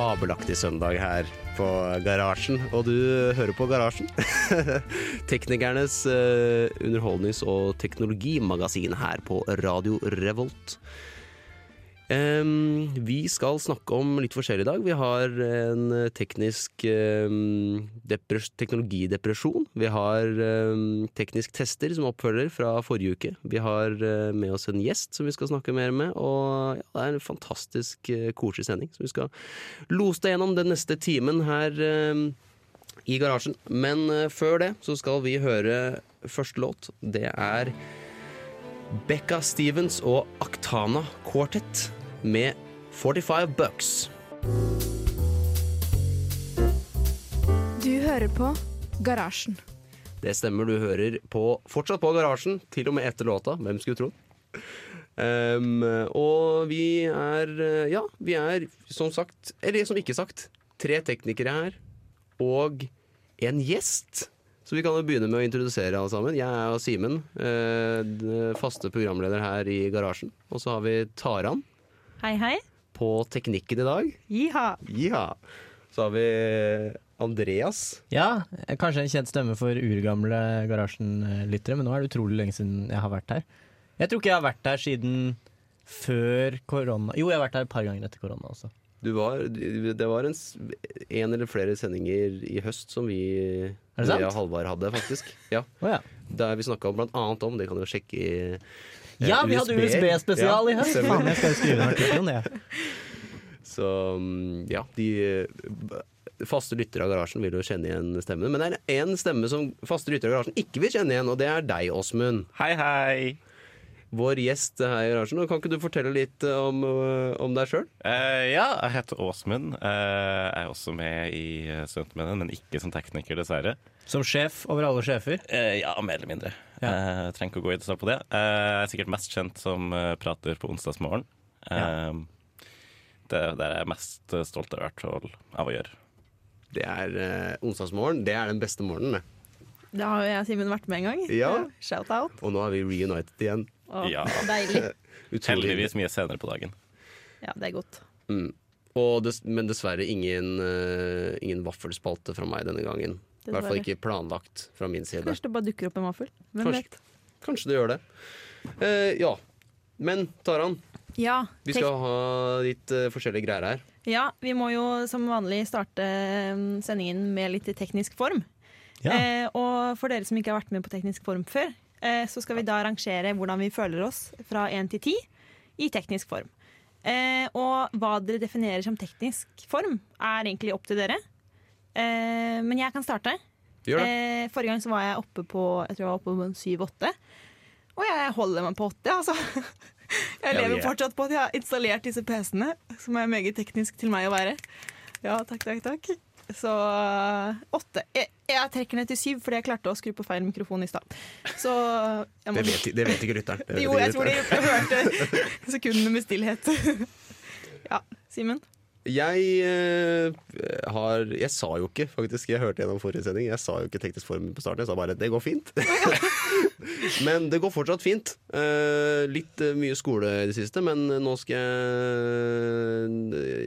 Fabelaktig søndag her på Garasjen, og du hører på Garasjen. Teknikernes eh, underholdnings- og teknologimagasin her på Radio Revolt. Em, vi skal snakke om litt forskjellig i dag. Vi har en teknisk um, depres teknologidepresjon. Vi har um, teknisk tester som oppfølger fra forrige uke. Vi har uh, med oss en gjest som vi skal snakke mer med. Og ja, det er en fantastisk uh, koselig sending. Så vi skal lose deg gjennom den neste timen her i garasjen. Men uh, før det så skal vi høre første låt. Det er Becca Stevens og Aktana Quartet med 45 Bucks. Du hører på Garasjen. Det stemmer, du hører på, fortsatt på Garasjen, til og med etter låta. Hvem skulle trodd? Um, og vi er, eh, ja, vi er som sagt, eller som ikke sagt, tre teknikere her, og en gjest. Så vi kan jo begynne med å introdusere alle sammen. Jeg er Simen, eh, faste programleder her i Garasjen. Og så har vi Taran Hei, hei. på teknikken i dag. Jiha. Ja. Så har vi Andreas. Ja, kanskje en kjent stemme for urgamle Garasjen-lyttere, men nå er det utrolig lenge siden jeg har vært her. Jeg tror ikke jeg har vært her siden før korona. Jo, jeg har vært her et par ganger etter korona også. Du var, det var en, en eller flere sendinger i høst som vi, og Halvard hadde, faktisk. Ja. Oh, ja. Der vi snakka blant annet om, det kan du jo sjekke i eh, Ja, vi hadde USB. USB-spesial Ja, i høst! Faen, jeg skal jo skrive en artikkel om det. Så mm, ja, de eh, faste lyttere av Garasjen vil jo kjenne igjen stemmen. Men det er én stemme som faste lyttere av Garasjen ikke vil kjenne igjen, og det er deg, Åsmund. Hei, hei. Vår gjest her i Garasjen. Og Kan ikke du fortelle litt eh, om, eh, om deg sjøl? Uh, ja, jeg heter Åsmund. Uh, jeg er også med i eh, men ikke som tekniker, dessverre. Som sjef over alle sjefer. Uh, ja, mer eller mindre. Ja. Eh, jeg trenger ikke å gå i detalj på det. Eh, jeg er sikkert mest kjent som eh, prater på onsdagsmorgen. Eh, det, det er jeg mest eh, stolt av, av å gjøre. Det er eh, onsdagsmorgen. Det er den beste morgenen. det. Det har jo jeg og Simen vært med en gang. Ja. Shout out. Og nå er vi reunited igjen. Å, Ja. Deilig. Heldigvis mye senere på dagen. Ja, det er godt. Mm. Og des, men dessverre ingen, uh, ingen vaffelspalte fra meg denne gangen. I hvert fall ikke planlagt fra min side. Kanskje det bare dukker opp en vaffel. Hvem Kanskje. vet? Kanskje det gjør det. Uh, ja. Men Taran, Ja, vi skal ha litt uh, forskjellige greier her. ja, vi må jo som vanlig starte mm, sendingen med litt teknisk form. Ja. Eh, og for dere som ikke har vært med på teknisk form før, så skal vi da rangere hvordan vi føler oss fra 1 til 10 i teknisk form. Eh, og hva dere definerer som teknisk form, er egentlig opp til dere. Eh, men jeg kan starte. Eh, forrige gang så var jeg oppe på Jeg tror jeg var oppe på en 7-8. Og jeg holder meg på 8, altså. Jeg lever er- fortsatt på at jeg har installert disse PC-ene, som er meget teknisk til meg å være. Ja, takk, takk, takk. Så åtte. Jeg, jeg trekker ned til syv fordi jeg klarte å skru på feil mikrofon i stad. Så må Det vet, det vet ikke lytteren. Det Jo, jeg tror de hørte sekundene med stillhet. Ja, Simen? Jeg eh, har Jeg sa jo ikke, faktisk. Jeg hørte gjennom forrige sending. Jeg sa jo ikke teknisk form på starten. Jeg sa bare 'det går fint'. men det går fortsatt fint. Eh, litt eh, mye skole i det siste, men nå skal jeg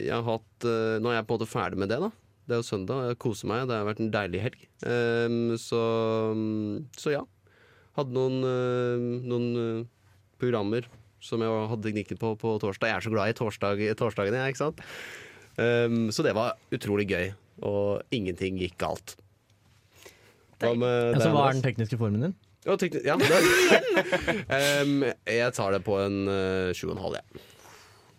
Jeg har hatt eh, Nå er jeg på en måte ferdig med det, da. Det er jo søndag, jeg koser meg. Det har vært en deilig helg. Eh, så, så ja. Hadde noen, eh, noen eh, programmer som jeg hadde teknikken på på torsdag. Jeg er så glad i torsdag, torsdagene, jeg, ikke sant? Um, så det var utrolig gøy, og ingenting gikk galt. Hva med Ja, så hva er den tekniske formen din? Ja, tekni- ja, det- um, jeg tar det på en uh, sju og en halv, jeg.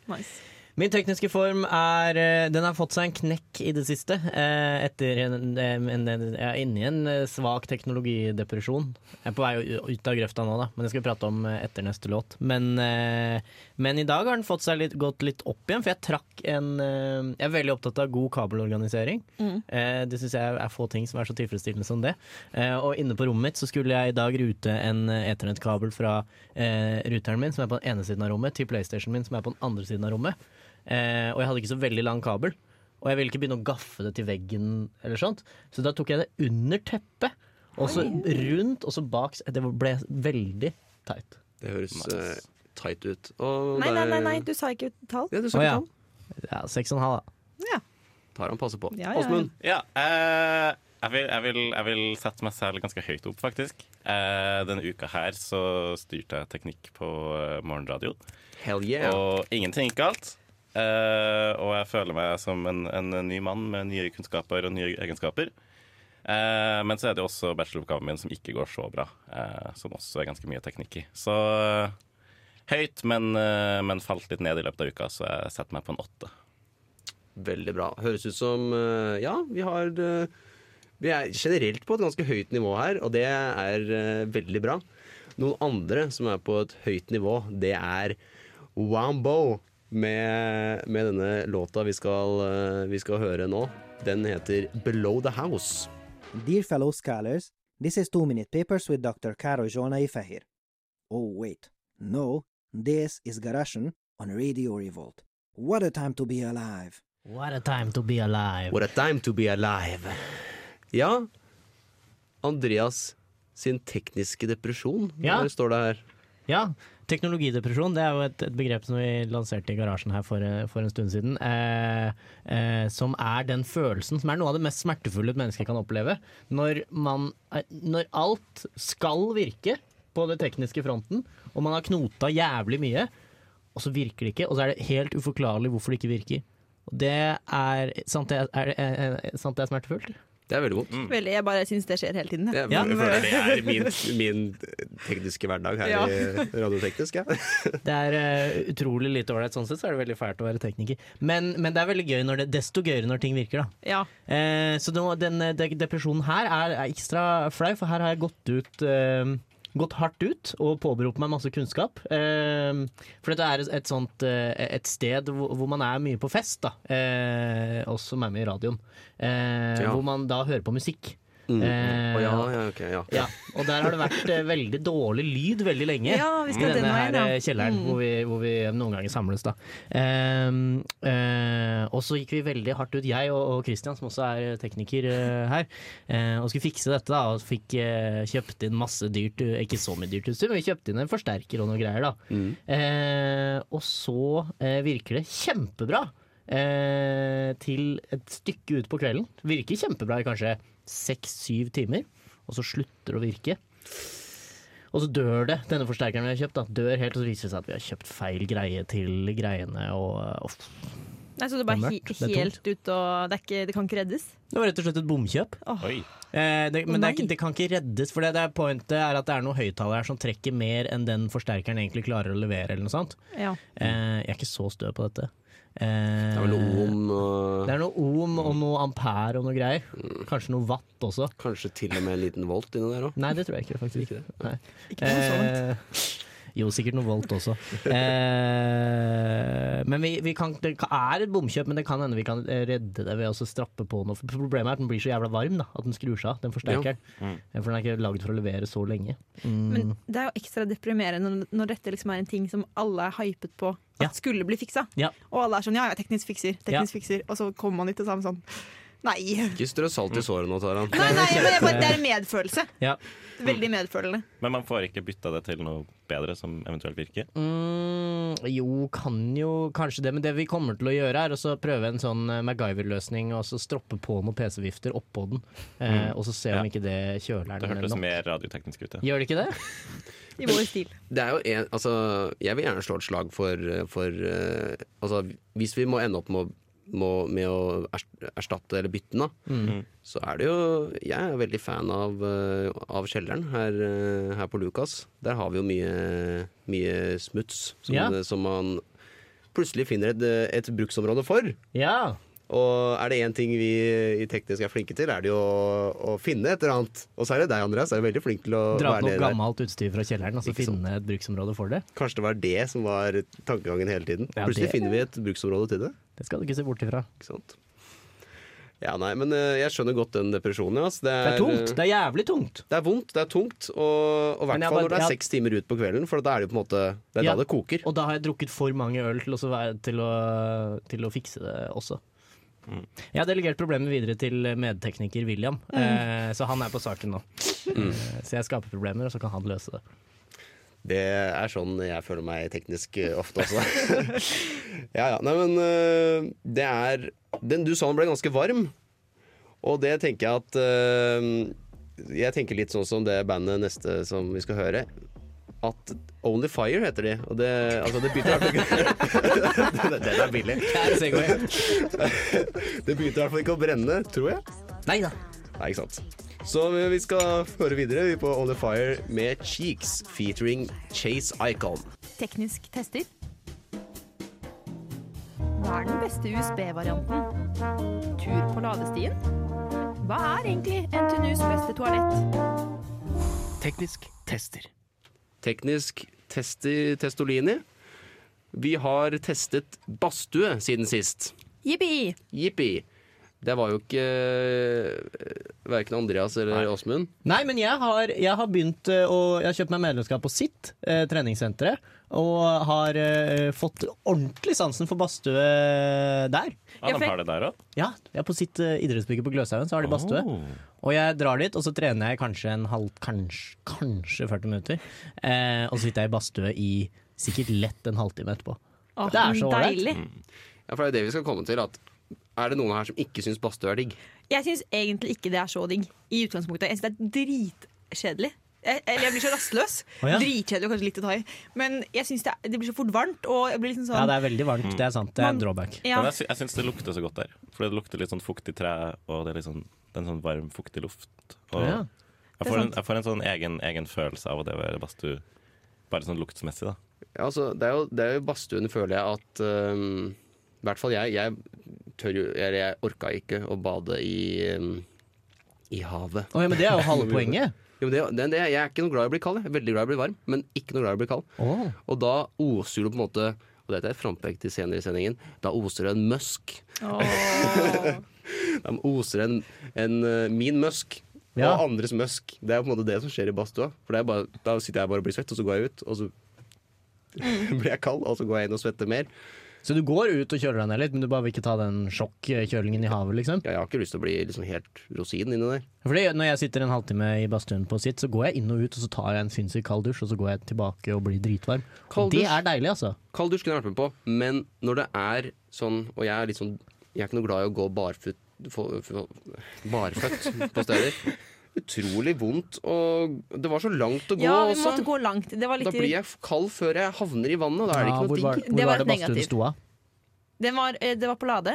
Nice. Min tekniske form er eh, Den har fått seg en knekk i det siste. eh, Etter en, en, en, Jeg er inne i en eh, svak teknologidepresjon. Jeg er på vei ut av grøfta nå, da, men det skal vi prate om etter neste låt. Men, men i dag har den fått seg litt, gått litt opp igjen, for jeg trakk en Jeg er veldig opptatt av god kabelorganisering. Mm. Det syns jeg er få ting som er så tilfredsstillende som det. Og inne på rommet mitt så skulle jeg i dag rute en eternettkabel fra ruteren min, som er på den ene siden av rommet, til PlayStation min, som er på den andre siden av rommet. Eh, og jeg hadde ikke så veldig lang kabel. Og jeg ville ikke begynne å gaffe det til veggen, eller sånt. så da tok jeg det under teppet. Og så rundt, og så bak. Det ble veldig tight. Det høres Nice. uh, tight ut. Og Nei, nei, nei, nei, du sa ikke tall. Ja, du sa oh, ikke ja. tall. Ja, Seks og en halv, da. Tar han passe på. Ja, ja, ja. Ja, Uh, jeg, vil, jeg, vil, jeg vil sette meg selv ganske høyt opp, faktisk. Uh, denne uka her så styrte jeg teknikk på morgenradio, hell yeah. og ingenting gikk galt. Eh, og jeg føler meg som en, en ny mann med nye kunnskaper og nye egenskaper. Uh, men så er det jo også bacheloroppgaven min som ikke går så bra, uh, som også er ganske mye teknikk i. Så høyt, men, men falt litt ned i løpet av uka, så jeg setter meg på en åtte. Veldig bra. Høres ut som Ja, vi har Vi er generelt på et ganske høyt nivå her, og det er veldig bra. Noen andre som er på et høyt nivå, det er Wambo med, med denne låta vi skal, eh, vi skal høre nå. Den heter Below the House. Dear fellow scholars, this is Two Minute Papers with Dr. Karo Jona Fehir. Oh, wait. No, this is Garashan on Radio Revolt. What a time to be alive. What a time to be alive. What a time to be alive. Ja, Andreas sin tekniske depresjon. Ja. Står det her? Ja, teknologidepresjon det er jo et, et begrep som vi lanserte i garasjen her for, for en stund siden. Eh, eh, som er den følelsen som er noe av det mest smertefulle et menneske kan oppleve. Når, man, eh, når alt skal virke på den tekniske fronten, og man har knota jævlig mye, og så virker det ikke, og så er det helt uforklarlig hvorfor det ikke virker. Og det er sant det er, er, er, sant det er smertefullt? Det er veldig vondt. Veldig, jeg bare syns det skjer hele tiden. jeg. Ja. jeg føler det er min, min tekniske hverdag her Ja. i Radioteknisk. Ja. Det er uh, utrolig lite ålreit. Sånn sett så er det veldig fælt å være tekniker. Men, men det er veldig gøy når det, desto gøyere når ting virker, da. Ja. Uh, så den, den den, depresjonen her er, er ekstra flau, for her har jeg gått ut eh, Gått hardt ut og påberopt meg masse kunnskap. Eh, for dette er et, sånt, eh, et sted hvor, man er mye på fest, da. Eh, oss som er i radioen. Eh. Hvor man da hører på musikk. Mm. Eh, oh, ja, ja, okay, ja. ja, og der har det vært eh, veldig dårlig lyd veldig lenge. Ja, vi I denne den her ja. eh, kjelleren Mm. hvor, vi, hvor vi noen ganger samles. da Ehm, eh, Og så gikk vi veldig hardt ut, jeg og, og Christian, som også er tekniker eh, her, eh, og skulle fikse dette. da Og fikk eh, kjøpt inn masse dyrt, eh, ikke så mye dyrt utstyr, men vi kjøpte inn en forsterker og noe greier. da Mm. Eh, og så eh, virker det kjempebra eh, til et stykke ut på kvelden. Virker kjempebra i kanskje seks-syv timer, og så slutter det å virke. Og så dør det, denne forsterkeren vi har kjøpt, da, dør helt, og så viser det seg at vi har kjøpt feil greie til greiene. Og, og Nei, så det er Det er bare he det er helt ut og det, er ikke, det kan ikke reddes? det var rett og slett et bomkjøp. Oh. Eh, det, men det, er ikke, det kan ikke reddes, for det, det er pointet er at det er noen høyttalere her som trekker mer enn den forsterkeren egentlig klarer å levere, eller noe sånt. Ja. Eh, jeg er ikke så stø på dette. Eh, Det er vel noe om og Det er noe om og noe ampere og noe greier. Kanskje noe watt også. kanskje til og med en liten volt inni der òg. Nei, det tror jeg ikke. faktisk Ikke det? Nei. Ikke noe sånt. Eh, jo, sikkert noe volt også. Eh, men vi, vi kan, det er et bomkjøp, men det kan hende vi kan redde det ved å strappe på noe. For Problemet er at den blir så jævla varm, da, at den skrur seg av, den forsterkeren. Mm. Eh, For den er ikke lagd for å levere så lenge. Mm. Men det er jo ekstra deprimerende når dette liksom er en ting som alle er hypet på at Ja. skulle bli fiksa. Ja. Og alle er sånn ja, ja, teknisk fikser, teknisk fikser. Og så kommer man ikke er sånn Nei. Ikke strø salt i såret nå, Taran. Nei, nei, men bare, det er medfølelse. Ja. Veldig medfølende. Men man får ikke bytta det til noe bedre som eventuelt virker. Mm, jo, kan jo kanskje det, men det vi kommer til å gjøre, er å prøve en sånn eh, MacGyver-løsning og så stroppe på noen PC-vifter oppå den, eh, og så se om Ja. ikke det kjøler Det den hørtes mer radioteknisk ut. Ja. Gjør det ikke det? I vår stil. Det er jo en, altså, jeg vil gjerne slå et slag for, for uh, altså, Hvis vi må ende opp med å, må, med å erstatte eller bytte den, da, Mm. så er det jo Jeg er veldig fan av, eh, av kjelleren her, eh, her på Lukas. Der har vi jo mye, mye smuts som, Ja. som man plutselig finner et, et bruksområde for. Ja. Og er det én ting vi i teknisk er flinke til, er det jo å, å finne et eller annet. Og så er det deg, Andreas, er veldig flink til å Dra opp nede gammelt utstyr fra kjelleren og så finne et bruksområde for det. Kanskje det var det som var tankegangen hele tiden. Ja, Plutselig det- finner vi et bruksområde til det. Det skal du ikke se bort ifra. Ikke sant? Ja, nei, men eh, jeg skjønner godt den depresjonen. Altså. Det, Det, Det er tungt. Det er jævlig tungt. Det er vondt, det er tungt, og, i hvert fall når det er seks timer ut på kvelden, for da er det jo på en måte Det er Ja. da det koker. Og da har jeg drukket for mange øl til, å, til, å, til å fikse det også. Jeg har delegert problemet videre til medtekniker William, eh, så han er på saken nå. Mm. så jeg skaper problemer, og så kan han løse det. Det er sånn jeg føler meg teknisk eh, ofte også. ja, ja. Nei, men eh, det er den, Du sa den ble ganske varm, og det tenker jeg at eh, Jeg tenker litt sånn som det bandet neste som vi skal høre. At Only Fire heter de. Og det, altså det begynte i hvert fall ikke Den er billig. Det begynte i hvert fall ikke å brenne, tror jeg. Nei da. Nei, ikke sant. Så vi skal høre videre vi på Only Fire med Cheeks featuring Chase Icon. Teknisk tester. Hva er den beste USB-varianten? Tur på ladestien? Hva er egentlig NTNUs beste toalett? Teknisk tester. Teknisk testi Testolini. Vi har testet badstue siden sist. Jippi! Jippi. Det var jo ikke eh, verken Andreas eller Åsmund. Nei, men jeg har, jeg har begynt eh, å Jeg har kjøpt meg medlemskap på sitt eh, treningssenteret. Og har eh, fått ordentlig sansen for badstue der. Ja, de har det der òg. Ja, jeg er på sitt eh, idrettsbygge på Gløshaugen, så har de badstue. Og jeg drar dit, og så trener jeg kanskje en halv, kanskje, kanskje 40 minutter. Eh, og så sitter jeg i badstue i sikkert lett en halvtime etterpå. Oh, Det er så ålreit. deilig. Ja, for det er jo det vi skal komme til. At er det noen her som ikke syns badstue er digg? Jeg syns egentlig ikke det er så digg i utgangspunktet. Jeg syns det er dritkjedelig. Jeg, eller jeg blir så rastløs. Oh, ja. Dritkjedelig og kanskje litt å ta i. Men jeg syns det, det blir så fort varmt. Og jeg blir liksom sånn Ja, det er veldig varmt. Det er sant. Det er en drawback. ja. Men jeg, jeg syns det lukter så godt der. For det lukter litt sånn fuktig tre, og det er litt sånn, det er en sånn varm, fuktig luft. Og Ja. jeg, får en, jeg får en sånn egen, egen følelse av å det være badstue. Bare sånn luktsmessig, da. Ja, altså, det er jo, det er jo badstuen, føler jeg at um, I hvert fall jeg. Jeg, tør jo, eller jeg orka ikke å bade i, um, i havet. Oh, ja, men det er jo halve poenget. Jo, det, det, det, jeg er ikke noe glad i å bli kald. Jeg er veldig glad i å bli varm, men ikke noe glad i å bli kald. Oh. Og da oser du på en måte Og dette er frampekt til senere i sendingen. Da oser det en musk. Oh. Da oser en, en uh, min musk. Ja. Og andres musk. Det er på en måte det som skjer i badstua. For er bare, da sitter jeg bare og blir svett, og så går jeg ut, og så blir jeg kald, og så går jeg inn og svetter mer. Så du går ut og kjøler deg ned litt, men du bare vil ikke ta den sjokkjølingen i havet, liksom? Ja, jeg har ikke lyst til å bli liksom helt rosin inni der. Fordi Når jeg sitter en halvtime i badstuen på sitt, så går jeg inn og ut, og så tar jeg en sinnssykt kald dusj, og så går jeg tilbake og blir dritvarm. Kald det er deilig, altså. Kald dusj kunne jeg vært med på, men når det er sånn Og jeg er litt sånn Jeg er ikke noe glad i å gå barføtt, barføtt på steder. Utrolig vondt, og det var så langt å gå Ja, vi også. måtte gå langt. Det var litt Da blir jeg kald før jeg havner i vannet, og da er det Ja, ikke hvor noe var, digg. hvor Det var det badstuen sto av? Den var, eh, det var på Lade.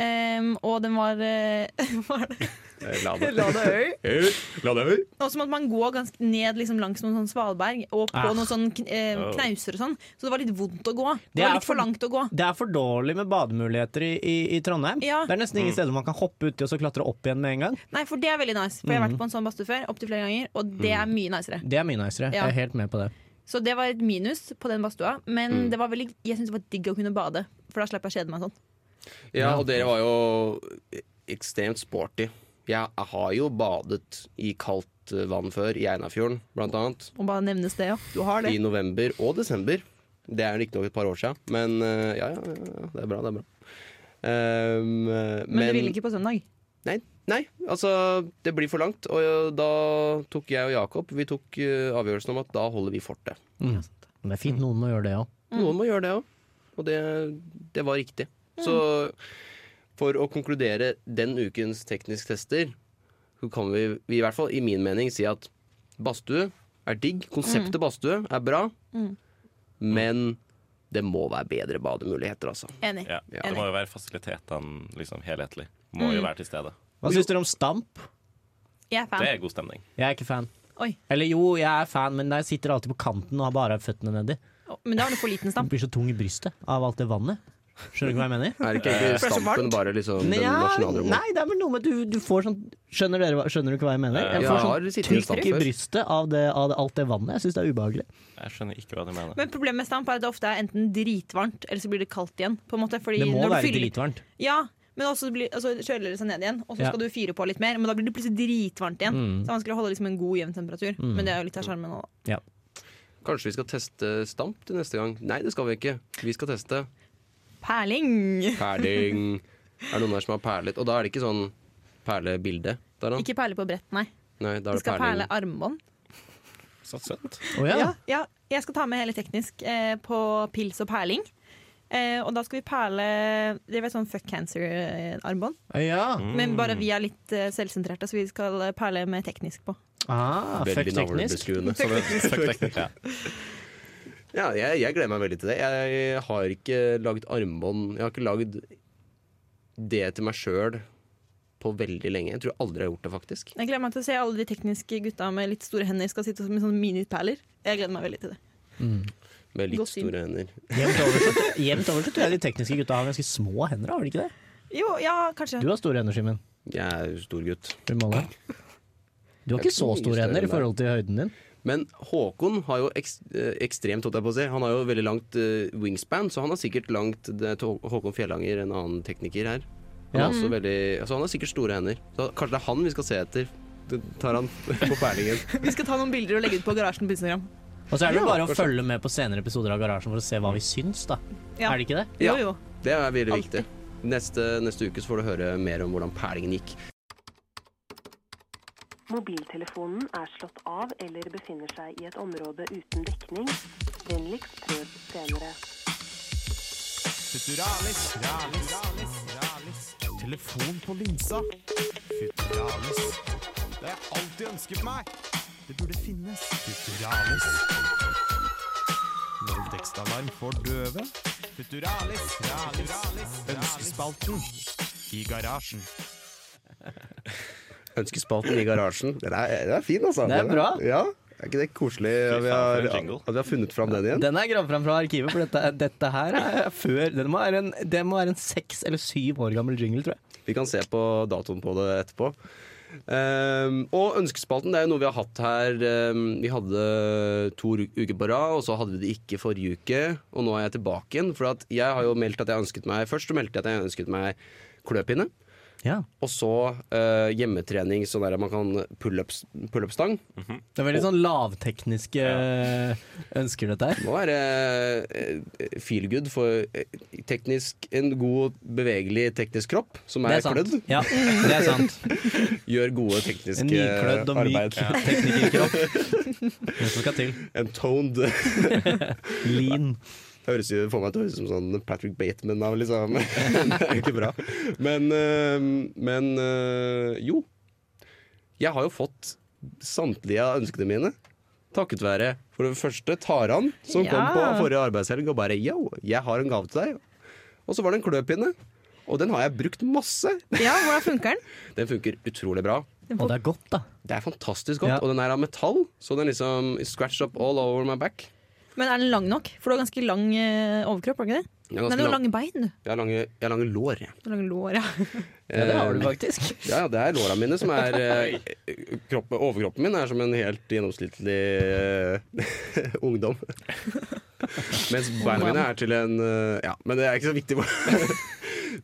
Um, og den var uh, det? Eh, La det. Ladeøy. Eh, La det høre. Og så måtte man gå ganske ned liksom, langs noen sånn svalberg og på Ah. noen sånn kn eh, knauser og sånn. Så det var litt vondt å gå. Det, Det var litt for for- langt å gå. Det er for dårlig med bademuligheter i, i, i Trondheim. Ja. Det er nesten ingen steder man kan hoppe uti og så klatre opp igjen med en gang. Nei, for det er veldig nice. For jeg har vært på en sånn badstue før, opptil flere ganger, og det er mye nicere. Det er mye nicere. Ja. Jeg er helt med på det. Så det var et minus på den badstua, men Mm. det var veldig, jeg syntes det var digg å kunne bade. For da slapp jeg å kjede meg sånn. Ja, og dere var jo ekstremt sporty. Jeg har jo badet i kaldt eh, vann før, i Einafjorden blant annet. Og bare nevnes det, ja. Du har det. I november og desember. Det er riktignok et par år siden, men eh, ja, ja, ja, ja, det er bra. det er bra Um, men, Men, du ville ikke på søndag? Nei, nei, altså det blir for langt. Og da tok jeg og Jakob Vi tok eh, avgjørelsen om at da holder vi fortet. Mm. Men det er fint noen må gjøre det òg. Noen må gjøre det òg, og det, det var riktig. Så for å konkludere den ukens teknisk tester, så kan vi, vi i hvert fall i min mening si at badstue er digg. Konseptet badstue er bra, Mm. men det må være bedre bademuligheter, altså. Enig. Ja, det det må jo være fasilitetene liksom helhetlig. Må jo Mm. være til stede. Hva syns dere om Stamp? Jeg er fan. Det er god stemning. Jeg er ikke fan. Oi. Eller jo, jeg er fan, men jeg sitter alltid på kanten og har bare føttene nedi. Men da har du for liten Du stamp. blir så tung i brystet av alt det vannet. Skjønner du ikke hva jeg mener? Er det ikke egentlig stampen bare liksom den Ja, nasjonale nei, det er vel noe med du, du får sånn Skjønner, dere, skjønner du ikke hva jeg mener? Jeg får sånn trykk i brystet av, det, av det, alt det vannet. Jeg syns det er ubehagelig. Jeg skjønner ikke hva du mener. Men problemet med stamp er at det ofte er enten dritvarmt, eller så blir det kaldt igjen. På en måte, fordi Det må når du være fyller- dritvarmt. Ja, men også blir, altså, kjøler det seg ned igjen, og så Ja. skal du fyre på litt mer. Men da blir det plutselig dritvarmt igjen. Mm. Så det er vanskelig å holde liksom en god, jevn temperatur. Mm. Men det er jo litt av sjarmen nå, Ja. Kanskje vi skal teste stamp til neste gang? Nei, det skal vi ikke. Vi skal teste Perling! perling. er det noen her som har perlet? Og da er det ikke sånn perlebilde. Der, da. Ikke perle på brett, nei. Nei, er det skal perle armbånd. Så søtt. Oh, ja. Ja, ja, jeg skal ta med hele teknisk eh, på pils og perling. Eh, og da skal vi perle Dere vet sånn fuck cancer-armbånd? ja. Men bare vi er litt eh, selvsentrerte, så vi skal eh, perle med teknisk på. Ah, fuck teknisk. fuck teknikk, ja. Ja, jeg, jeg gleder meg veldig til det. Jeg har ikke lagd armbånd Jeg har ikke lagd det til meg sjøl på veldig lenge. Jeg tror aldri jeg har gjort det, faktisk. Jeg gleder meg til å se alle de tekniske gutta med litt store hender skal sitte med sånne miniperler. Jeg gleder meg veldig til det. Med litt Godt store hender. Jevnt over, så, tror jeg de tekniske gutta har ganske små hender, har de ikke det? Jo, ja, kanskje. Du har store hender, Simen. Jeg er jo stor gutt. Du. Du har ikke så store hender i forhold til høyden din. Men Håkon har jo eks, eh, ekstremt, holdt jeg på å si. Han har jo veldig langt eh, wingspan, så han har sikkert langt det til Håkon Fjellanger, en annen tekniker her. Han, Ja. har også veldig, altså han har sikkert store hender. Så kanskje det er han vi skal se etter. Det tar han på perlingen. Vi skal ta noen bilder og legge ut på garasjen på Instagram. Og så er det jo Ja, bare å kanskje. følge med på senere episoder av Garasjen for å se hva vi syns, da. Ja. Er det ikke det? Ja. Jo, jo. Det er veldig viktig. Neste, neste uke så får du høre mer om hvordan perlingen gikk. Mobiltelefonen er slått av eller befinner seg i et område uten dekning. Vennligst prøv senere. Futuralis, ralis, ralis, ralis. Telefon på linsa. Futuralis. Det har jeg alltid ønsket meg. Det burde finnes. Futuralis. Voldtektsalarm for døve. Futuralis, ralis, ralis. Ønskespalten i garasjen. Ønskespalten i garasjen. Den er, den er fin, altså. Det er bra. Ja, er ikke det koselig at vi, har, at vi har funnet fram den igjen? Den er gravd fram fra arkivet, for dette, dette her er før Det må være en, det må være en seks eller syv år gammel jingle, tror jeg. Vi kan se på datoen på det etterpå. Um, og ønskespalten det er jo noe vi har hatt her. Um, vi hadde to uker på rad, og så hadde vi det ikke forrige uke. Og nå er jeg tilbake igjen. For at jeg har jo meldt at jeg ønsket meg Først så meldte jeg at jeg ønsket meg kløpinne. Ja. Og så eh, hjemmetrening, sånn der man kan pull-up-stang. Pull Det er veldig sånn lavtekniske ønsker, dette her. må være eh, feel good for eh, teknisk en god, bevegelig teknisk kropp som Det er, er sant. klødd. Ja, det er sant. Gjør gode tekniske En nyklødd og myk ja. teknikerkropp. Det som skal til. En toned Lean. Høres jo for meg til å høres ut som sånn Patrick Bateman av, liksom. det er ikke bra. Men, øh, men øh, jo. Jeg har jo fått samtlige av ønskene mine. Takket være for det første Taran, som kom på forrige arbeidshelg og bare yo, jeg har en gave til deg. Og så var det en kløpinne. Og den har jeg brukt masse. Ja, hvordan funker den? Den funker utrolig bra. Og det er godt, da. Det er fantastisk godt. Ja. Og den er av metall, så den liksom scratched up all over my back. Men er den lang nok? For du har ganske lang eh, overkropp, har du ikke det? Jeg har, Nei, du har lange bein, du. jeg har, lange, jeg har lange lår. jeg. Du har lange lår, ja. Ja, det har du faktisk. Ja, det er låra mine som er eh, kroppen, Overkroppen min er som en helt gjennomsnittlig eh, ungdom. Mens beina mine er til en Ja, men det er ikke så viktig.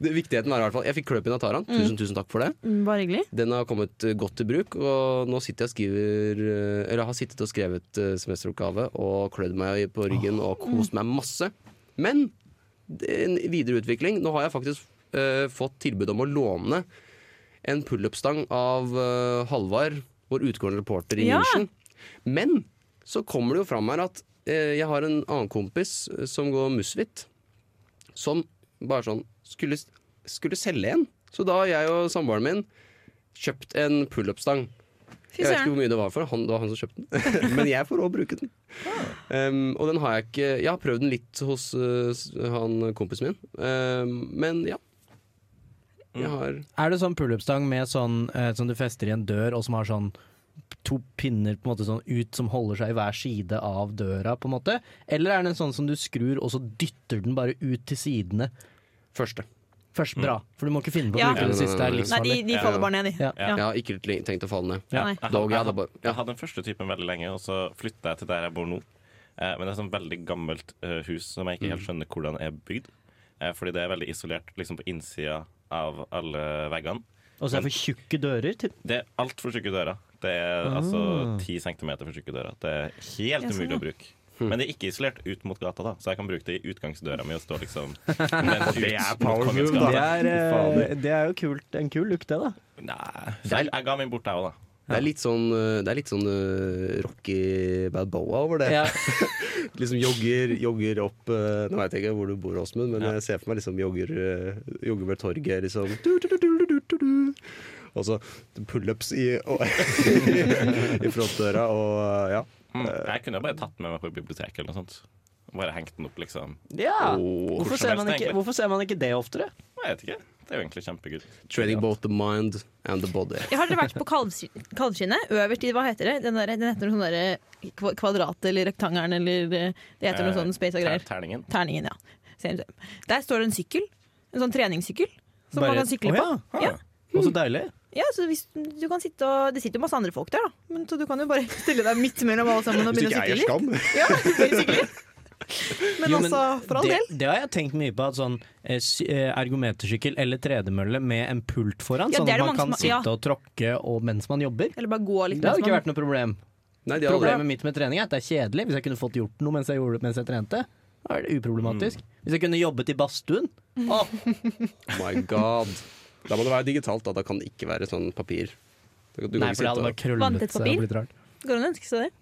Det, viktigheten var i hvert fall Jeg fikk kløpin av Taran. Tusen, tusen takk for det. Mm, Bare hyggelig. Den har kommet eh, godt til bruk, og nå sitter jeg og skriver eh, Eller har sittet og skrevet eh, semesteroppgave og klødd meg på ryggen og kost meg masse. Men en videre utvikling. Nå har jeg faktisk uh, fått tilbud om å låne en pullup-stang av uh, Halvard, vår utgående reporter i Ja. München. Men så kommer det jo fram her at uh, jeg har en annen kompis som går musvit, som bare sånn skulle, skulle selge en. Så da har jeg og samboeren min kjøpt en pullup-stang. Jeg vet ikke hvor mye det var for, han, det var han som kjøpte den. Men jeg får òg bruke den. Um, og den har jeg ikke Jeg har prøvd den litt hos uh, han kompisen min. Um, men ja. Jeg har Er det sånn pullup-stang med sånn uh, som du fester i en dør, og som har sånn to pinner på en måte sånn ut som holder seg i hver side av døra, på en måte? Eller er den sånn som du skrur, og så dytter den bare ut til sidene? Første. Først bra, for du må ikke finne på å Ja. bruke det siste, er Nei, de, livsfarlig. de faller bare ned, de. Ja. Ja. Jeg har ikke tenkt å falle ned. Ja. Nei. Jeg, Dog, jeg, hadde bare- ja. jeg hadde den første typen veldig lenge, og så flytta jeg til der jeg bor nå. Eh, men det er et sånn veldig gammelt eh, hus som jeg ikke helt skjønner hvordan er bygd. Eh, fordi det er veldig isolert liksom på innsida av alle veggene. Og så er det for tjukke dører. Til. Det er altfor tjukke dører. Det er Ah. altså ti centimeter for tjukke dører. Det er helt sånn, umulig å bruke. Men det er ikke isolert ut mot gata, da så jeg kan bruke det i utgangsdøra mi og stå liksom Det er power move, da. Det er, eh, det er jo kult, en kul look, det, da. Nei, jeg, jeg ga min bort, jeg òg, da. Det er litt sånn, eh, det er litt sånn uh, Rocky Balboa over det. Ja. liksom jogger, jogger opp uh, Nå veit jeg ikke hvor du bor, Åsmund, men jeg ser for meg liksom jogger, uh, jogger ved torget, liksom. Du, du, du, du, du, du, du. Og så pullups i, i frontdøra, og eh, ja. Mm. Jeg kunne bare tatt med meg på biblioteket eller noe sånt. Bare hengt den opp, liksom. Ja. Oh, Hvorfor, ser man helst, ikke, hvorfor ser man ikke det oftere? Jeg vet ikke. Det er jo egentlig kjempegodt. Trading both the mind and the body. Jeg har dere vært på kalvskinnet? Øverst i, hva heter det? Den, der, den heter noe sånn derre kvadrat eller rektangelen eller eh, Det heter noe Eh, sånn space og greier. Terningen. Terningen, ja. Der står det en sykkel. En sånn treningssykkel. Som man kan sykle Å, på. ja. Ja. Og så deilig. Ja, så hvis du kan sitte og Det sitter jo masse andre folk der, da. Men, så du kan jo bare stille deg midt mellom alle sammen og begynne å sykle litt. skam. Ja, å litt. Men Jo, altså, for all det, del. det har jeg tenkt mye på. At sånn eh, eh, ergometersykkel eller tredemølle med en pult foran, Ja, sånn at man kan som- ja. sitte og tråkke og, mens man jobber. Eller bare gå litt Det hadde ikke man vært noe problem. Nei, har Problemet mitt med trening er at det er kjedelig. Hvis jeg kunne fått gjort noe mens jeg gjorde mens jeg trente, da er det uproblematisk. Hvis jeg kunne jobbet i badstuen Åh, Oh my god. Da må det være digitalt, da. Da kan det ikke være sånn papir. Du kan- du Nei, for det hadde bare krøllet seg og blitt rart. Går det an å ønske seg det?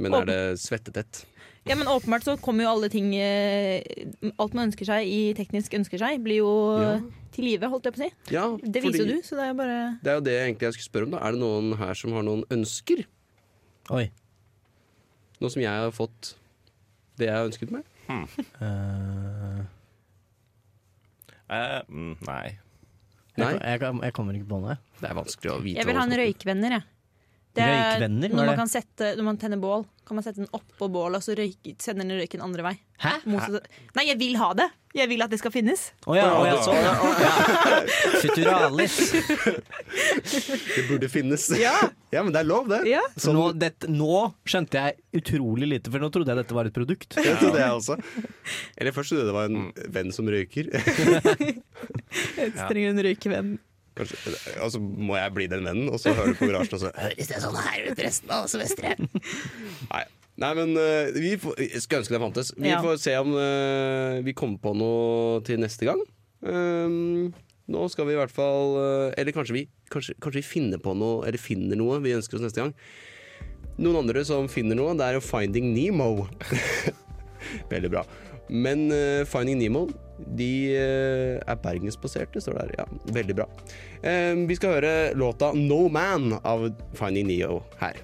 Men er det svettetett? Ja, men åpenbart så kommer jo alle ting eh, Alt man ønsker seg i teknisk ønsker seg, blir jo Ja. til live, holdt jeg på å si. Ja, Det viser jo du, så det er jo bare Det er jo det jeg egentlig jeg skulle spørre om. da Er det noen her som har noen ønsker? Oi. Noe som jeg har fått det jeg har ønsket meg? Hmm. uh... nei. Nei, jeg, jeg, jeg kommer ikke på noe. det er vanskelig å vite. Jeg vil ha en røykvenner, jeg. Det er Røykvenner? Når man kan sette Når man tenner bål, kan man sette den oppå bålet og så røyke, sender den røyken andre vei. Hæ? Hæ? Nei, jeg vil ha det! Jeg vil at det skal finnes. Å ja, oh, ja, sånn. Å ja. Futuralis. Det burde finnes. Ja. Ja, men det er lov, det. Ja. Så nå, det. nå skjønte jeg utrolig lite, for nå trodde jeg dette var et produkt. Det trodde jeg også. Eller først trodde jeg det var en venn som røyker. Jeg trenger en røykevenn. Kanskje, og så må jeg bli den vennen, og så hører du på garasjen, og så høres det sånn her ut resten av semesteret. Nei. Nei, men uh, vi får, jeg skulle ønske det fantes. Vi Ja. får se om uh, vi kommer på noe til neste gang. Um, nå skal vi i hvert fall uh, Eller kanskje vi, kanskje, kanskje vi finner på noe Eller finner noe vi ønsker oss neste gang. Noen andre som finner noe, det er jo Finding Nemo. Veldig bra. Men Finding Nemo de eh, er bergensbaserte, står det her. Ja, veldig bra. Eh, vi skal høre låta No Man av Finding Neo her.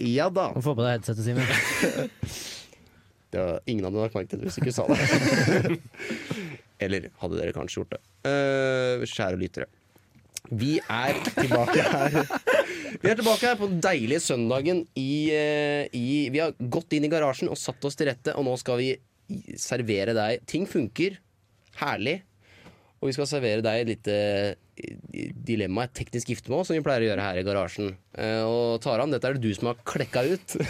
Ja da. Må få på deg headsetet, Simen. Det var ingen hadde dere merke merket det hvis du ikke sa det. Eller hadde dere kanskje gjort det. Eh, kjære lyttere. Vi er tilbake her. Vi er tilbake her på den deilige søndagen i, i Vi har gått inn i garasjen og satt oss til rette, og nå skal vi servere deg Ting funker. Herlig. Og vi skal servere deg et lite eh, dilemma, et teknisk giftermål, som vi pleier å gjøre her i garasjen. Eh, Og Taran, dette er det du som har klekka ut.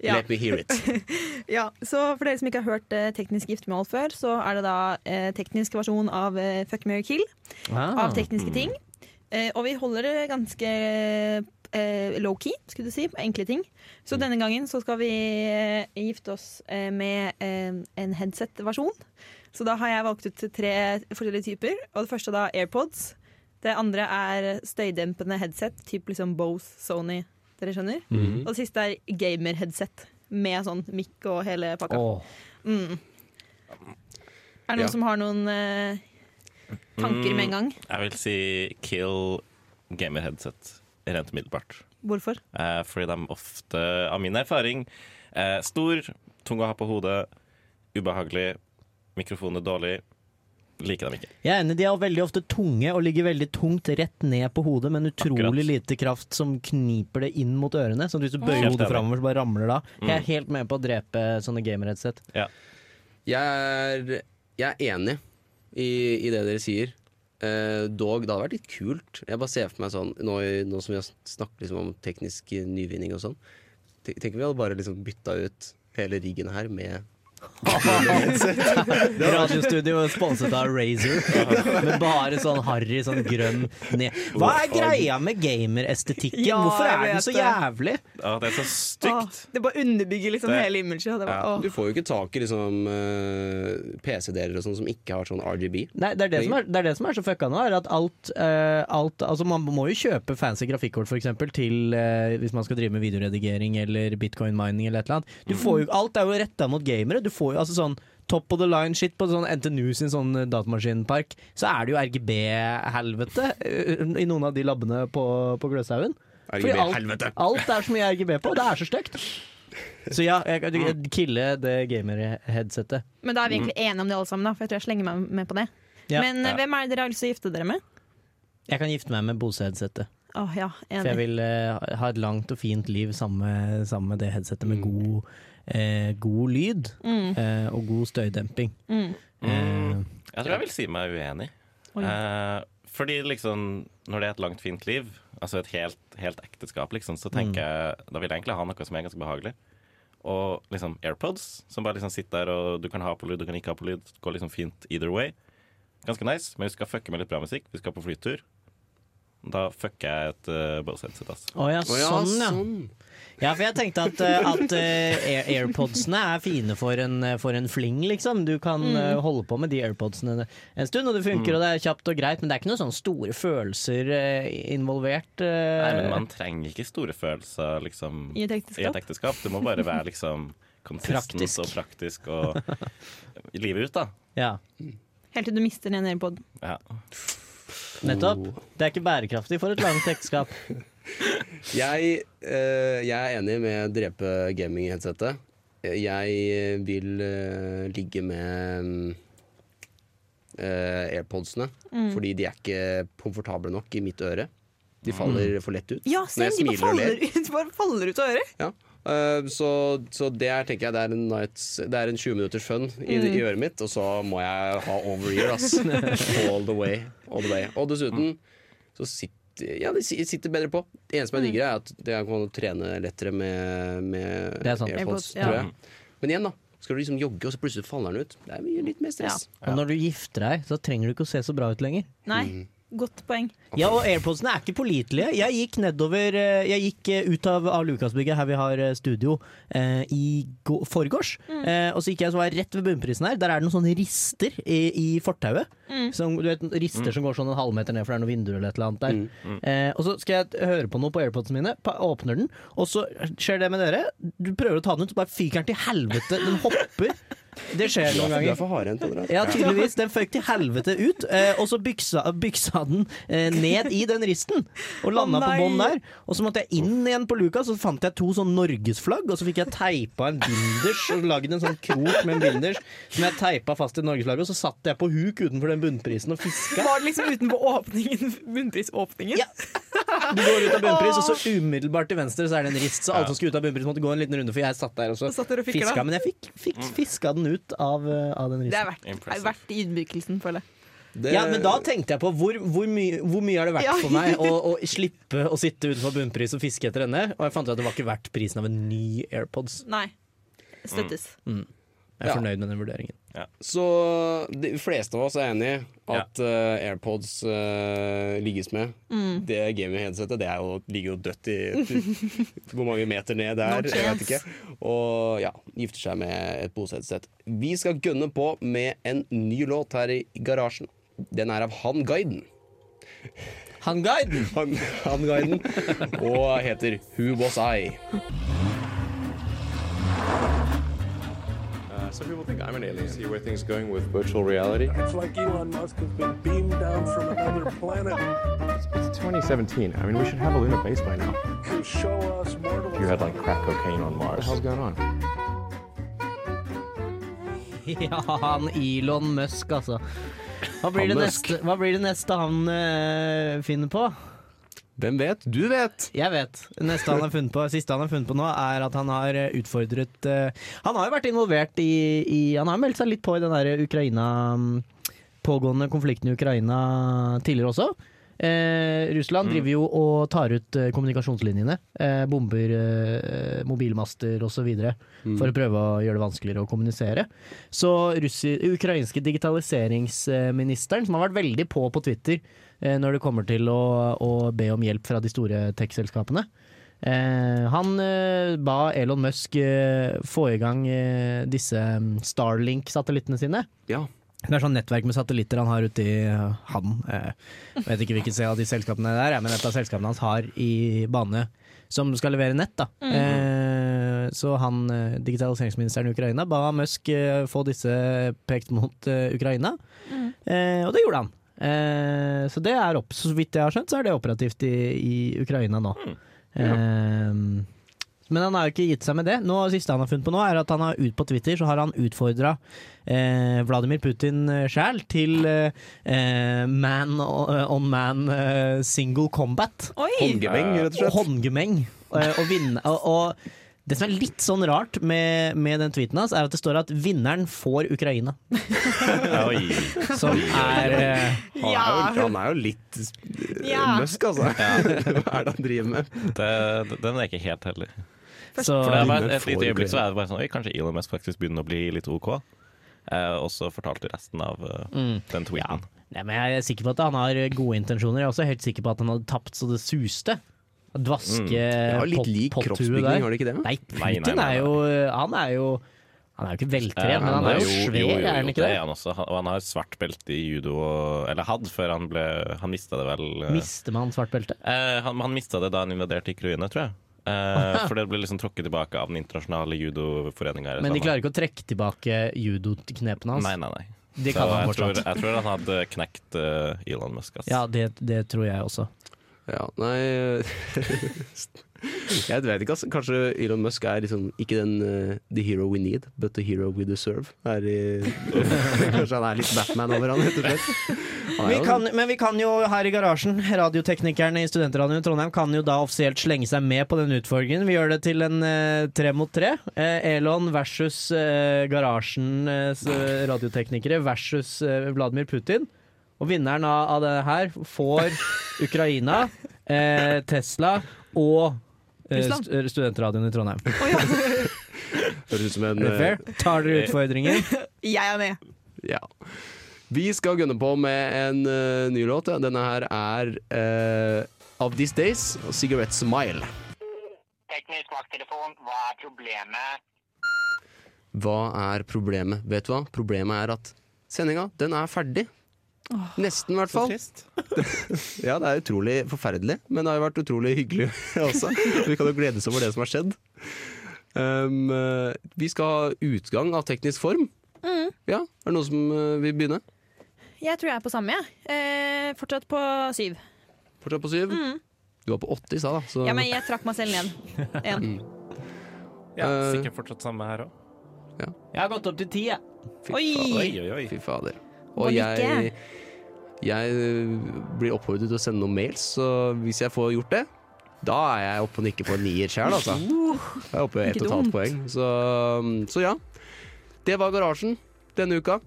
Ja. Let me hear it. Ja, så For dere som ikke har hørt eh, teknisk giftermål før, så er det da eh, teknisk versjon av eh, Fuck, marry, kill. Ah. Av tekniske ting. Eh, og vi holder det ganske eh, low-key, skulle du si, på enkle ting. Så denne gangen så skal vi eh, gifte oss eh, med eh, en headset-versjon. Så da har jeg valgt ut tre forskjellige typer. Og det første da er AirPods. Det andre er støydempende headset, typ liksom Bose, Sony. Dere skjønner? Mhm. Og det siste er gamer-headset. Med sånn mic og hele pakka. Oh. Mm. Er det noen Ja. som har noen eh, tanker med en gang? Jeg vil si kill gamer headset rent umiddelbart. Hvorfor? Eh, fordi de ofte, av min erfaring, eh, stor, tung å ha på hodet, ubehagelig, mikrofon er dårlig. liker dem ikke. Jeg er enig, de er veldig ofte tunge og ligger veldig tungt rett ned på hodet, men utrolig Akkurat. lite kraft som kniper det inn mot ørene. Så hvis du bøyer Helt hodet enig. framover, så bare ramler det av. Jeg er Mm. helt med på å drepe sånne gamer-headset. Jeg er, jeg er enig i, i det dere sier. Eh, dog, det hadde vært litt kult. Jeg bare ser for meg sånn Nå, nå som vi har snakket liksom om teknisk nyvinning og sånn. Tenk om vi hadde bare liksom bytta ut hele riggen her med Radiostudio sponset av Razer, med bare sånn harry, sånn grønn ned. Hva er greia med gamerestetikken? Ja, Hvorfor er den så jævlig? Ja, det er så Åh, stygt. det bare underbygger liksom Det- hele imaget. Ja. Du får jo ikke tak i liksom eh, PC-deler og sånn som ikke har sånn RGB. Nei, det er det, som er, det er det som er så fucka nå, er at alt, uh, alt Altså man må jo kjøpe fancy grafikkort for eksempel til uh, hvis man skal drive med videoredigering eller bitcoin mining eller et eller annet. Du får jo, alt er jo retta mot gamere. Du får jo altså sånn top of the line shit på sånn NTNU sin sånn eh, datamaskinpark. Så er det jo RGB-helvete eh, i noen av de labbene på, på Gløshaugen. RGB-helvete! Alt er så mye RGB på, det er så stygt. Så ja, jeg jeg kille det gamer-headsetet. Men da er vi egentlig enige om det alle sammen, da, for jeg tror jeg slenger meg med på det. Ja. Men eh, Ja. hvem er det dere har lyst til å gifte dere med? Jeg kan gifte meg med Bose-headsetet. Oh, ja, For jeg vil uh, ha et langt og fint liv sammen med, sammen med det headsetet med god, eh, god lyd Mm, eh, og god støydemping. mm. Eh, Jeg tror jeg vil si meg uenig. Eh, fordi liksom, når det er et langt, fint liv, altså et helt, helt ekteskap, liksom, så tenker jeg Da vil jeg egentlig ha noe som er ganske behagelig. Og liksom AirPods, som bare liksom sitter der, og du kan ha på lyd, du kan ikke ha på lyd. Går liksom fint either way. Ganske nice, men vi skal fucke med litt bra musikk. Vi skal på flytur. Da fucker jeg et uh, Bose-headset, altså. Å ja, Å ja, sånn ja. Ja, for jeg tenkte at, eh, at eh, AirPodsene er fine for en, for en fling, liksom. Du kan eh, holde på med de AirPodsene en stund, og det funker, og det er kjapt og greit, men det er ikke noen sånne store følelser involvert. Nei, men man trenger ikke store følelser liksom, I et i ekteskap. et ekteskap. Du må bare være liksom Praktisk. og praktisk og livet ut, da. Ja, Helt til du mister den ene AirPoden. Ja. nettopp. Det er ikke bærekraftig for et langt ekteskap. Jeg, eh, jeg er enig med drepe gaming-headsetet. Jeg vil eh, ligge med mm, eh, AirPodsene, fordi de er ikke komfortable nok i mitt øre. De faller for lett ut Ja, når jeg de smiler og ler. ut, bare faller ut av øret. Ja. Uh, så, så det er, tenker jeg det er en, nights, det er en 20 minutters fun i, i øret mitt, og så må jeg ha over ear, ass. All the way. All the way. Og dessuten så sitter ja, det sitter bedre på. Det eneste som er diggere, er at det kan trene lettere med, med Det er. AirPods, tror jeg. Men igjen, da. Skal du liksom jogge, og så plutselig faller den ut? Det er mye litt mer stress. Og når du gifter deg, så trenger du ikke å se så bra ut lenger. Nei, Mm. Godt poeng. Ja, og AirPodsene er ikke pålitelige. Jeg gikk nedover eh, Jeg gikk eh, ut av, av Lukasbygget, her vi har eh, studio, eh, i forgårs. forgårs. Eh, og så gikk jeg så var jeg rett ved bunnprisen her. Der er det noen sånne rister i, i fortauet. Som, du vet, rister som går sånn en halvmeter ned, for det er noen vinduer eller et eller annet der. Eh, og så skal jeg høre på noe på AirPodsene mine, pa, åpner den, og så skjer det med dere. Du prøver å ta den ut, så bare fyker den til helvete. Den hopper. Det skjer noen Du ganger. er for hardhendt. Andreas. Ja, tydeligvis. Den føk til helvete ut, eh, og så byksa, byksa den eh, ned i den risten. Og landa oh, på bånn der. Og så måtte jeg inn igjen på luka, så fant jeg to sånn norgesflagg, og så fikk jeg teipa en binders og lagd en sånn krok med en binders som jeg teipa fast til norgesflagget, og så satt jeg på huk utenfor den bunnprisen og fiska. Var det liksom utenpå åpningen, bunnprisåpningen? Ja. Du går ut av bunnpris, og så umiddelbart til venstre så er det en rist. Så alle som skulle ut av bunnpris, måtte gå en liten runde, for jeg satt der og så satt fiska. Men jeg fikk, fikk fiska den ut av, eh, av den Det risten. er verdt, er verdt ydmykelsen, føler jeg. Det- Ja, men da tenkte jeg på hvor, hvor, mye, hvor mye har det vært Ja. for meg å, å slippe å sitte utenfor bunnpris og fiske etter denne. Og jeg fant ut at det var ikke verdt prisen av en ny AirPods. Nei. Støttes. Jeg er Ja. fornøyd med den vurderingen. Så de fleste av oss er enig i at uh, AirPods uh, ligges med. Mm. Det gaming-headsetet det er jo, ligger jo dødt i hvor mange meter ned det er. No jeg vet ikke. Og ja, gifter seg med et Bose-headset. Vi skal gønne på med en ny låt her i garasjen. Den er av Han Guiden. Han guiden! Han, han Guiden. Og heter Who Was I? Uh, some people think I'm an alien. See where things going with virtual reality. It's like Elon Musk has been beamed down from another planet It's 2017. I mean, we should have a lunar base by now. to show us mortals. You had like crack cocaine on Mars. What the hell's going on? Ja, han Elon Musk, altså. Hva blir, det Han Musk. neste, hva blir det neste han eh, finner på? Hvem vet? Du vet! Jeg vet. Neste han har funnet på, Siste han har funnet på nå, er at han har eh, utfordret uh, Han har jo vært involvert i, i Han har meldt seg litt på i den der Ukraina mm, pågående konflikten i Ukraina tidligere også. Eh, Russland Mm. driver jo og tar ut eh, kommunikasjonslinjene. Eh, bomber eh, mobilmaster osv. Mm. for å prøve å gjøre det vanskeligere å kommunisere. Så russi, ukrainske digitaliseringsministeren, som har vært veldig på på Twitter når det kommer til å, å be om hjelp fra de store tech-selskapene, eh, han eh, ba Elon Musk eh, få i gang eh, disse mm, Starlink-satellittene sine. Ja. Det er sånn nettverk med satellitter han har ute i eh, han. Eh, vet ikke hvilket av de selskapene det er, men et av selskapene hans har i bane som skal levere nett. da. Eh, så han, eh, digitaliseringsministeren i Ukraina, ba Musk eh, få disse pekt mot eh, Ukraina, eh, og det gjorde han. Eh, så det er opp, så vidt jeg har skjønt, så er det operativt i, i Ukraina nå. Eh, men han har jo ikke gitt seg med det. Nå, det siste han har funnet på nå, er at han har ut på Twitter så har han utfordra eh, Vladimir Putin eh, sjæl til eh, man on man single combat. Oi! Håndgemeng, rett og slett. Håndgemeng. Og, og, vinne, og, og det som er litt sånn rart med, med den tweeten hans, er at det står at vinneren får Ukraina. Oi. Som er eh, Han, er jo, han er jo litt eh, Ja. Musk, altså. Hva er det han driver med? Det, den er ikke helt heldig. så, For det er bare et får lite øyeblikk så er det bare sånn Oi, kanskje Elon Musk faktisk begynner å bli litt OK. Eh, og så fortalte resten av uh, Mm. den tweeten. Nei, men jeg er sikker på at han har gode intensjoner. Jeg er også helt sikker på at han hadde tapt så det suste. Dvaske Mm. Har litt lik kroppsbygning, har det ikke det? Nei, Nei, nei, Putin nei, er jo Han er jo Han er jo ikke veltrent, men han er jo svær, er han ikke det? er han også. Og han har svart belte i judo, eller hadde før han ble Han mista det vel eh, Mister man svart belte? eh, Han, han mista det da han invaderte Ukraina, tror jeg. Eh, for det ble liksom tråkket tilbake av den internasjonale judoforeninga. Men de klarer ikke å trekke tilbake judoknepene hans. Nei, nei, nei. De Så kan han jeg, tror, jeg tror han hadde knekt uh, Elon Musk. Ass. Ja, det, det tror jeg også. Ja, nei Jeg vet ikke, altså. Kanskje Elon Musk er liksom ikke den uh, the hero we need, but the hero we deserve. Er i, kanskje han er litt Batman over han, rett og slett. Vi kan, men vi kan jo her i garasjen, radioteknikerne i Studentradioen i Trondheim, kan jo da offisielt slenge seg med på den utfordringen. Vi gjør det til en uh, tre mot tre. Uh, Elon versus uh, garasjens eh, radioteknikere versus eh, Vladimir Putin. Og vinneren av, av det her får Ukraina, eh, Tesla og eh, st Studentradioen i Trondheim. Høres ut som en det eh, fair? Tar dere utfordringen? Jeg er med. Ja. Vi skal gunne på med en uh, ny låt. Ja. Denne her er uh, Of These Days og Cigarette Smile. Teknisk vakttelefon, hva er problemet? Hva er problemet? Vet du hva? Problemet er at sendinga, den er ferdig. Nesten, i hvert fall. ja, det er utrolig forferdelig, men det har jo vært utrolig hyggelig også. Vi kan jo gledes over det som har skjedd. Um, vi skal ha utgang av teknisk form. Mm. Ja, Er det noen som eh, vil begynne? Jeg tror jeg er på samme, jeg. Eh, fortsatt på syv. Fortsatt på syv? Mm. Du var på åtte i stad, da. Så Ja, men jeg trakk meg selv ned. En. Ja, Eh, Sikkert fortsatt samme her òg. Jeg har gått opp til ti, jeg. fy Oi! Oi, oi, oi. Fy fader. Og jeg, jeg eh, blir oppfordret til å sende noen mails, så hvis jeg får gjort det, da er jeg oppe og nikker på en nier sjøl, altså. Jeg er oppe i ett og et halvt poeng. Så, så ja. Det var Garasjen denne uka.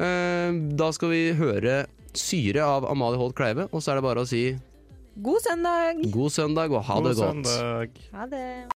Eh, Da skal vi høre Syre av Amalie Holt Kleive, og så er det bare å si God søndag! god søndag og ha det godt. søndag. Ha det.